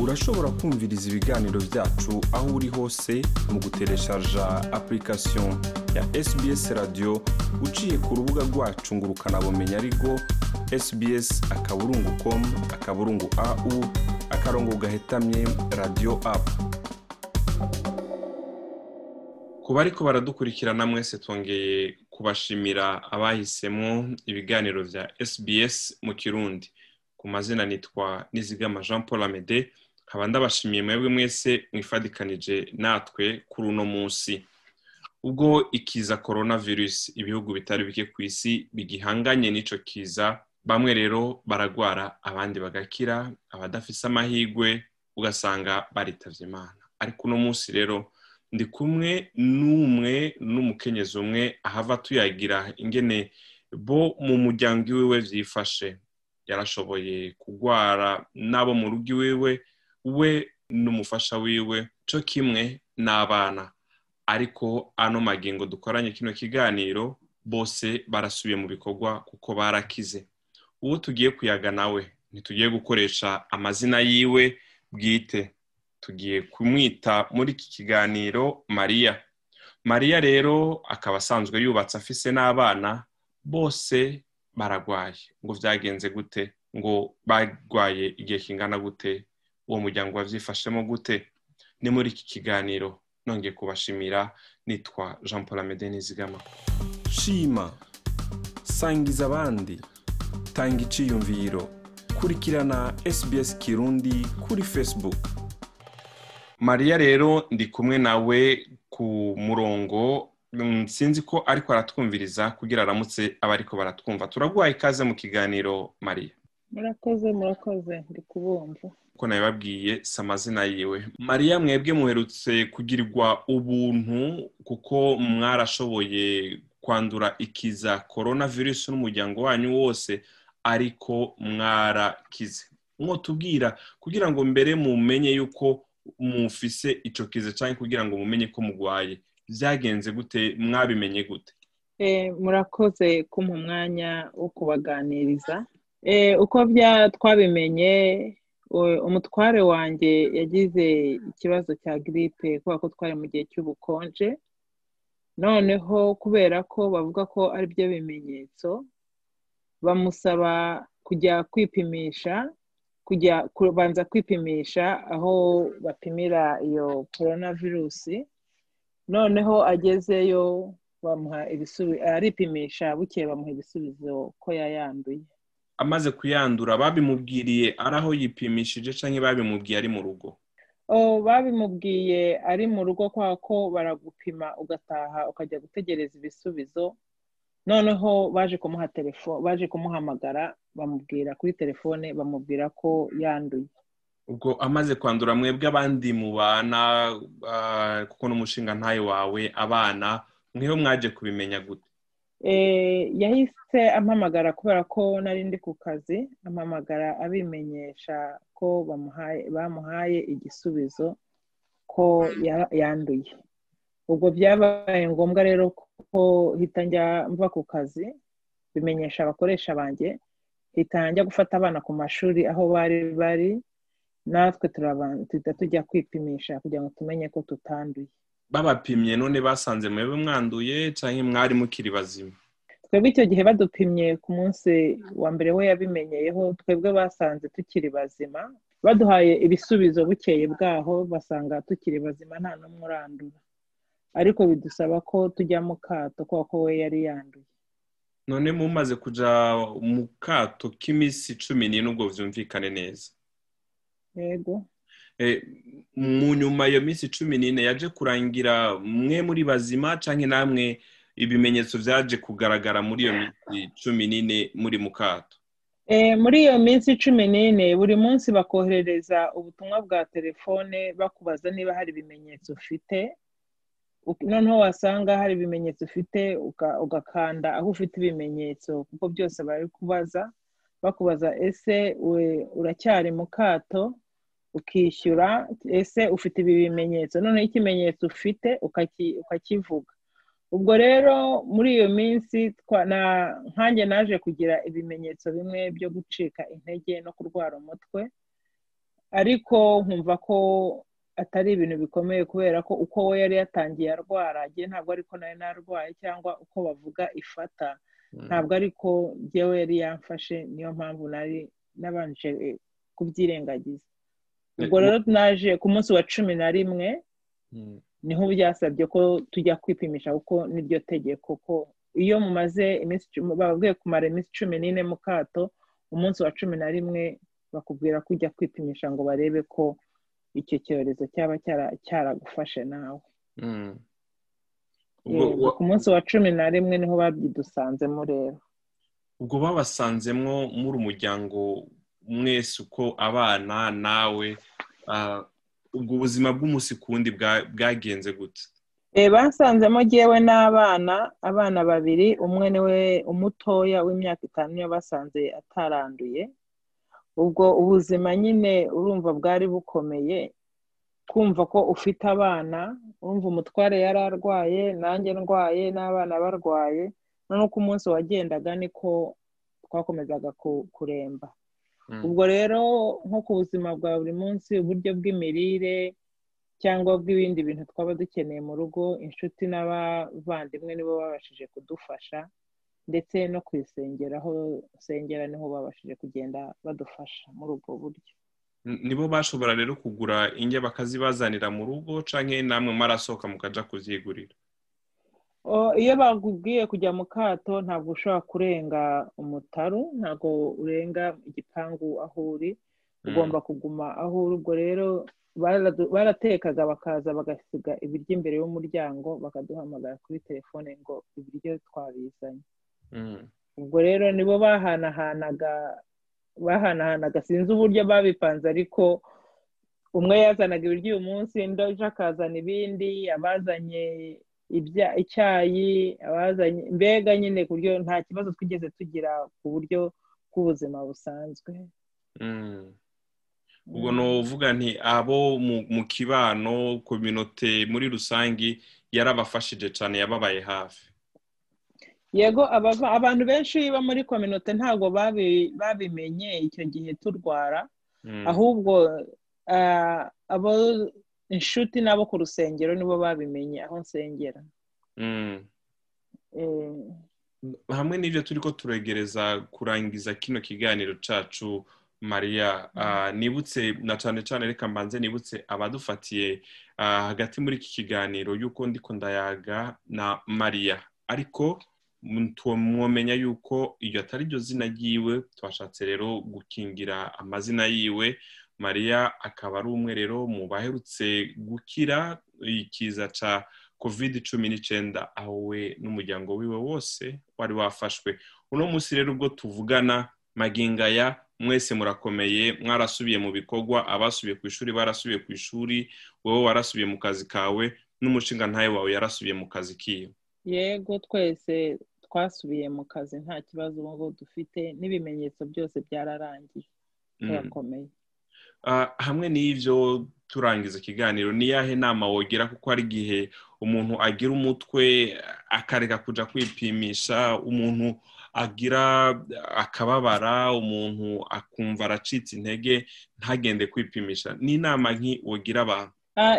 urashobora kumviriza ibiganiro byacu aho uri hose mu gutereshaja application ya sbs radio uciye ku rubuga rwacu ngo ukanabumenya ariko sbs akaburungu com akaburungu au akarongo gahetamye radio app. Ku bariko baradukurikirana mwese twongeye kubashimira abahisemo ibiganiro vya sbs mu kirundi. Ku mazina nitwa nizigama jean paul amede nkaba ndabashimiye mwebwe mwese mwifadikanije natwe kuri uno munsi. Ubwo ikiza coronavirus ibihugu bitari bike ku isi bigihanganye n'ico kiza bamwe rero baragwara abandi bagakira abadafise amahigwe ugasanga baritavye imana. Ariko uno munsi rero ndi kumwe n'umwe n'umukenyezi umwe ahava tuyagira ingene bo mu muryango iwiwe vyifashe yarashoboye kugwara n'abo mu rugo iwiwe we n'umufasha wiwe co kimwe n'abana. Ariko ano magingo dukoranye kino kiganiro bose barasubiye mu bikorwa kuko barakize. Uwo tugiye kuyaga nawe ntitugiye gukoresha amazina yiwe bwite. Tugiye kumwita muri iki kiganiro mariya. Mariya rero akaba asanzwe yubatse afise n'abana bose baragwaye. Ngo vyagenze gute? Ngo bagwaye igihe kingana gute? Uwo muryango wavyifashemo gute? Ni muri iki kiganiro nongeye kubashimira nitwa jean paul amede nizigama shima sangiza abandi tanga iciyumviro kurikirana sbs kirundi kuri facebook. Mariya rero ndi kumwe nawe ku murongo sinzi ko ariko aratwumviriza kugira aramutse abariko baratwumva. Turaguhaye ikaze mu kiganiro mariya. Murakoze murakoze. Ndi kubumva ko nabibabwiye si amazina yiwe. Mariya mwebwe muherutse kugirirwa ubuntu kuko mwarashoboye kwandura ikiza korona virusi n'umuryango wanyu wose ariko mwarakize. Mwotubwira kugira ngo mbere mumenye yuko mufise ico kiza cyangwa kugira ngo mumenye ko mugwaye. Byagenze gute? Mwabimenye gute? Murakoze kumpa umwanya wo kubaganiriza. Uko twabimenye umutware wanjye yagize ikibazo cya giripe kubera ko twari mu gihe cy'ubukonje. Noneho kubera ko bavuga ko ari byo bimenyetso bamusaba kujya kwipimisha kujya kubanza kwipimisha aho bapimira iyo korona virusi noneho agezeyo bamuha ibisubizo aripimisha bukeye bamuha ibisubizo ko yayanduye. Amaze kuyandura babimubwiriye ari aho yipimishije cyangwa babimubwiye ari mu rugo? Babimubwiye ari mu rugo kubera ko baragupima ugataha ukajya gutegereza ibisubizo. Noneho baje kumuha telefone baje kumuhamagara bamubwira kuri telefone bamubwira ko yanduye. Ubwo amaze kwandura mwebwe abandi mubana kuko n'umushinga ntayo wawe abana mweho mwaje kubimenya gute? Yahise ampamagara kubera ko nari ndi ku kazi ampamagara abimenyesha ko bamuhaye igisubizo ko yanduye. Ubwo byabaye ngombwa rero ko hita njya mva ku kazi bimenyesha abakoresha banjye hita njya gufata abana ku mashuri aho bari bari natwe tuhita tujya kwipimisha kugira ngo tumenye ko tutanduye. Babapimye none basanze mwebwe mwanduye cyangwa mwari mukiri bazima. Twebwe icyo gihe badupimye ku munsi wa mbere we yabimenyeyeho twebwe basanze tukiri bazima. Baduhaye ibisubizo bukeye bwaho basanga tukiri bazima nta n'umwe urandura. Ariko bidusaba ko tujya mu kato kubera ko we yari yanduye. None mumaze kujya mu kato k'iminsi cumi n'ine ubwo byumvikane neza. Yego. Mu nyuma iyo minsi cumi n'ine yaje kurangira mwe muri bazima cyangwa namwe ibimenyetso byaje kugaragara muri iyo minsi cumi n'ine muri mu kato muri iyo minsi cumi n'ine buri munsi bakoherereza ubutumwa bwa telefone bakubaza niba hari ibimenyetso ufite. Noneho wasanga hari ibimenyetso ufite ugakanda aho ufite ibimenyetso kuko byose bari kubaza. Bakubaza ese uracyari mu kato ukishyura ese ufite ibi bimenyetso? Noneho ikimenyetso ufite ukakivuga. Ubwo rero muri iyo minsi nkanjye naje kugira ibimenyetso bimwe byo gucika intege no kurwara umutwe ariko nkumva ko atari ibintu bikomeye kubera ko uko we yari yatangiye arwara agiye ntabwo ariko nawe narwaye cyangwa uko bavuga ifata ntabwo ariko njyewe yari yamfashe niyo mpamvu nari nabanje kubyirengagiza. Ubwo rero naje ku munsi wa cumi na rimwe ni ho byasabye ko tujya kwipimisha kuko niryo tegeko ko iyo mumaze iminsi bababwiye kumara iminsi cumi n'ine mu kato umunsi wa cumi na rimwe bakubwira ko ujya kwipimisha ngo barebe ko icyo cyorezo cyaba cyaragufashe nawe. Ku munsi wa cumi na rimwe ni ho babyidusanzemo rero. Ubwo babasanzemwo muri umuryango mwese uko abana nawe ubwo ubuzima bw'umunsi ku wundi bwagenze gute? Basanzemo ngewe n'abana abana babiri umwe ni we umutoya w'imyaka itanu niyo basanze ataranduye. Ubwo ubuzima nyine urumva bwari bukomeye kumva ko ufite abana urumva umutware yari arwaye nanjye ndwaye n'abana barwaye noneho uko umunsi wagendaga niko twakomezaga kuremba. Ubwo rero nko ku buzima bwa buri munsi uburyo bw'imirire cyangwa bw'ibindi bintu twaba dukeneye mu rugo inshuti n'abavandimwe nibo babashije kudufasha ndetse no ku isengero aho usengera ni ho babashije kugenda badufasha muri ubwo buryo. Nibo bashobora rero kugura inge bakazibazanira mu rugo cyangwa namwe marasohoka mukajya kuzigurira iyo bakubwiye kujya mu kato ntabwo ushobora kurenga umutaru ntabwo urenga igipangu aho uri. Ugomba kuguma aho uri. Ubwo rero baratekaga bakaza bagasiga ibiryo imbere y'umuryango bakaduhamagara kuri telefone ngo ibiryo twabizanye. Ubwo rero nibo bahanahanaga bahanahanaga sinzi uburyo babipanze ariko umwe yazanaga ibiryo uyu munsi undi akazana ibindi abazanye icyayi abazanye mbega nyine ku buryo nta kibazo twigeze tugira ku buryo bw'ubuzima busanzwe. Ubwo ni uvuga nti abo mu kibano kominote muri rusange yarabafashije cyane yababaye hafi. Yego abantu benshi bo muri kominote ntabwo babimenye icyo gihe turwara. Ahubwo abo inshuti n'abo ku rusengero nibo babimenye aho nsengera. Hamwe n'ibyo turi ko turegereza kurangiza kino kiganiro cyacu mariya nibutse na cyane cyane reka mbanze nibutse abadufatiye hagati muri iki kiganiro y'uko ndi ndayaga na mariya ariko mwamenya yuko iryo atari ryo zina ryiwe twashatse rero gukingira amazina yiwe mariya akaba ari umwe rero mu baherutse gukira ikiza cya kovide cumi n'icyenda aho we n'umuryango wiwe wose wari wafashwe. Uno munsi rero ubwo tuvugana magingaya mwese murakomeye mwarasubiye mu bikorwa abasubiye ku ishuri barasubiye ku ishuri wowe warasubiye mu kazi kawe n'umushinga ntawe wawe yarasubiye mu kazi kiwe yego twese twasubiye mu kazi nta kibazo ubu dufite n'ibimenyetso byose byararangiye. Turakomeye. Hamwe n'ibyo turangiza ikiganiro ni yahe nama wogera kuko hari igihe umuntu agira umutwe akareka kujya kwipimisha umuntu agira akababara umuntu akumva aracitse intege ntagende kwipimisha. Ni inama wogira abantu?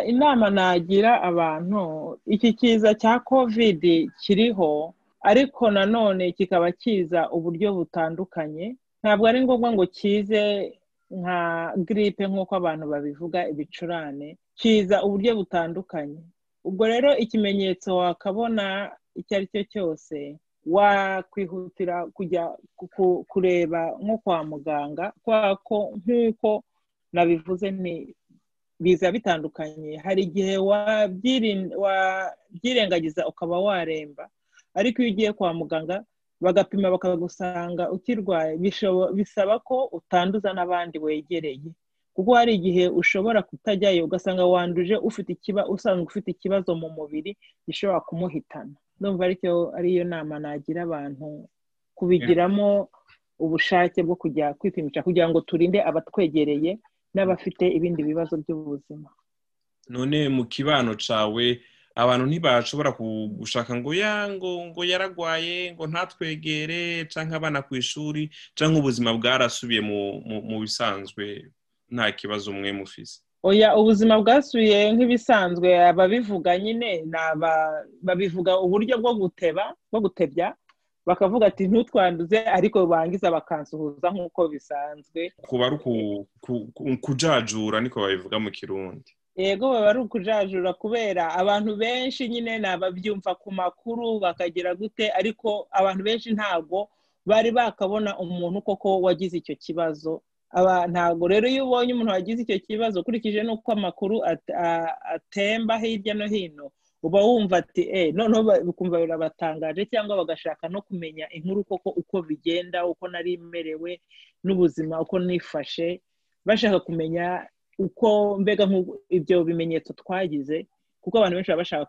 Inama nagira abantu. Iki kiza cya kovide kiriho ariko nanone kikaba kiza uburyo butandukanye. Ntabwo ari ngombwa ngo kize nka giripe nk'uko abantu babivuga ibicurane kiza uburyo butandukanye. Ubwo rero ikimenyetso wakabona icyo ari cyo cyose wakwihutira kujya kureba nko kwa muganga ko nk'uko nabivuze ni biza bitandukanye. Hari igihe wabyirengagiza ukaba waremba. Ariko iyo ugiye kwa muganga bagapima bakagusanga ukirwaye bisaba ko utanduza n'abandi wegereye. Kuko hari igihe ushobora kutajyayo ugasanga wanduje ufite ikibazo usanzwe ufite ikibazo mu mubiri gishobora kumuhitana. Ndumva ari cyo ariyo nama nagira abantu kubigiramo ubushake bwo kujya kwipimisha kugira ngo turinde abatwegereye n'abafite ibindi bibazo by'ubuzima. None mu kibano cyawe abantu ntibashobora gushaka ngo ya ngo ngo yaragwaye ngo ntatwegere cyangwa abana ku ishuri cyangwa ubuzima bwarasubiye mu bisanzwe nta kibazo umwe mufise. Oya ubuzima bwasubiye nk'ibisanzwe ababivuga nyine ni babivuga uburyo bwo guteba bwo gutebya bakavuga ati ntutwanduze ariko bangiza bakansuhuza nk'uko bisanzwe. Kuba ari kujajura niko babivuga mu kirundi. Yego baba ari ukujajura kubera abantu benshi nyine ni ababyumva ku makuru bakagira gute? Ariko abantu benshi ntabwo bari bakabona umuntu koko wagize icyo kibazo. Ntabwo rero iyo ubonye umuntu wagize icyo kibazo ukurikije n'uko amakuru atemba hirya no hino uba wumva ati eee noneho bikumva birabatangaje cyangwa bagashaka no kumenya inkuru koko uko bigenda uko nari merewe n'ubuzima uko nifashe bashaka kumenya uko mbega ibyo bimenyetso twagize kuko abantu benshi baba bashaka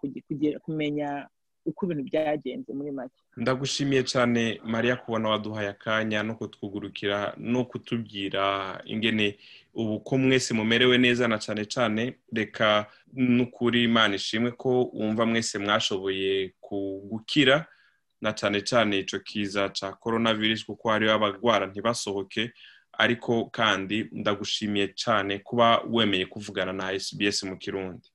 kumenya uko ibintu byagenze muri make. Ndagushimiye cyane mariya kubona waduhaye akanya no kutwugurukira no kutubwira ingene ubu ko mwese mumerewe neza na cyane cyane reka n'ukuri imana ishimwe ko wumva mwese mwashoboye gukira na cyane cyane icyo kiza cya korona virusi kuko hariho abagwara ntibasohoke. Ariko kandi ndagushimiye cyane kuba wemeye kuvugana na SBS mu kirundi.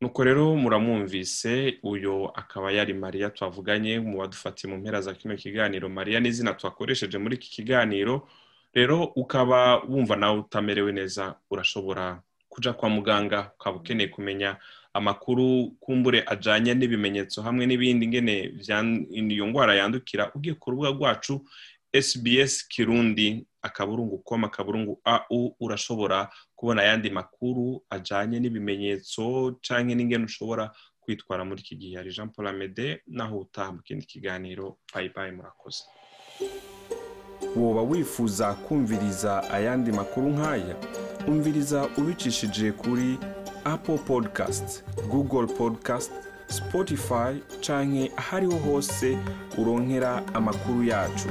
Nuko rero muramwumvise uyu akaba yari mariya twavuganye mu badufatiye mu mpera za kino kiganiro. Mariya n'izina twakoresheje muri iki kiganiro. Rero ukaba wumva nawe utamerewe neza urashobora kujya kwa muganga ukaba ukeneye kumenya amakuru kumbure ajyanye n'ibimenyetso hamwe n'ibindi ngene iyo ndwara yandukira. Ugiye ku rubuga rwacu SBS kirundi akaburungu koma akaburungu au urashobora kubona ayandi makuru ajyanye n'ibimenyetso cyangwa n'ingene ushobora kwitwara muri iki gihe. Hari jean paul amede naho utaha mu kindi kiganiro. Bayibaye murakoze. Woba wifuza kumviriza ayandi makuru nk'aya umviriza ubicishije kuri apple podcast google podcast spotify canke ahariho hose uronkera amakuru yacu.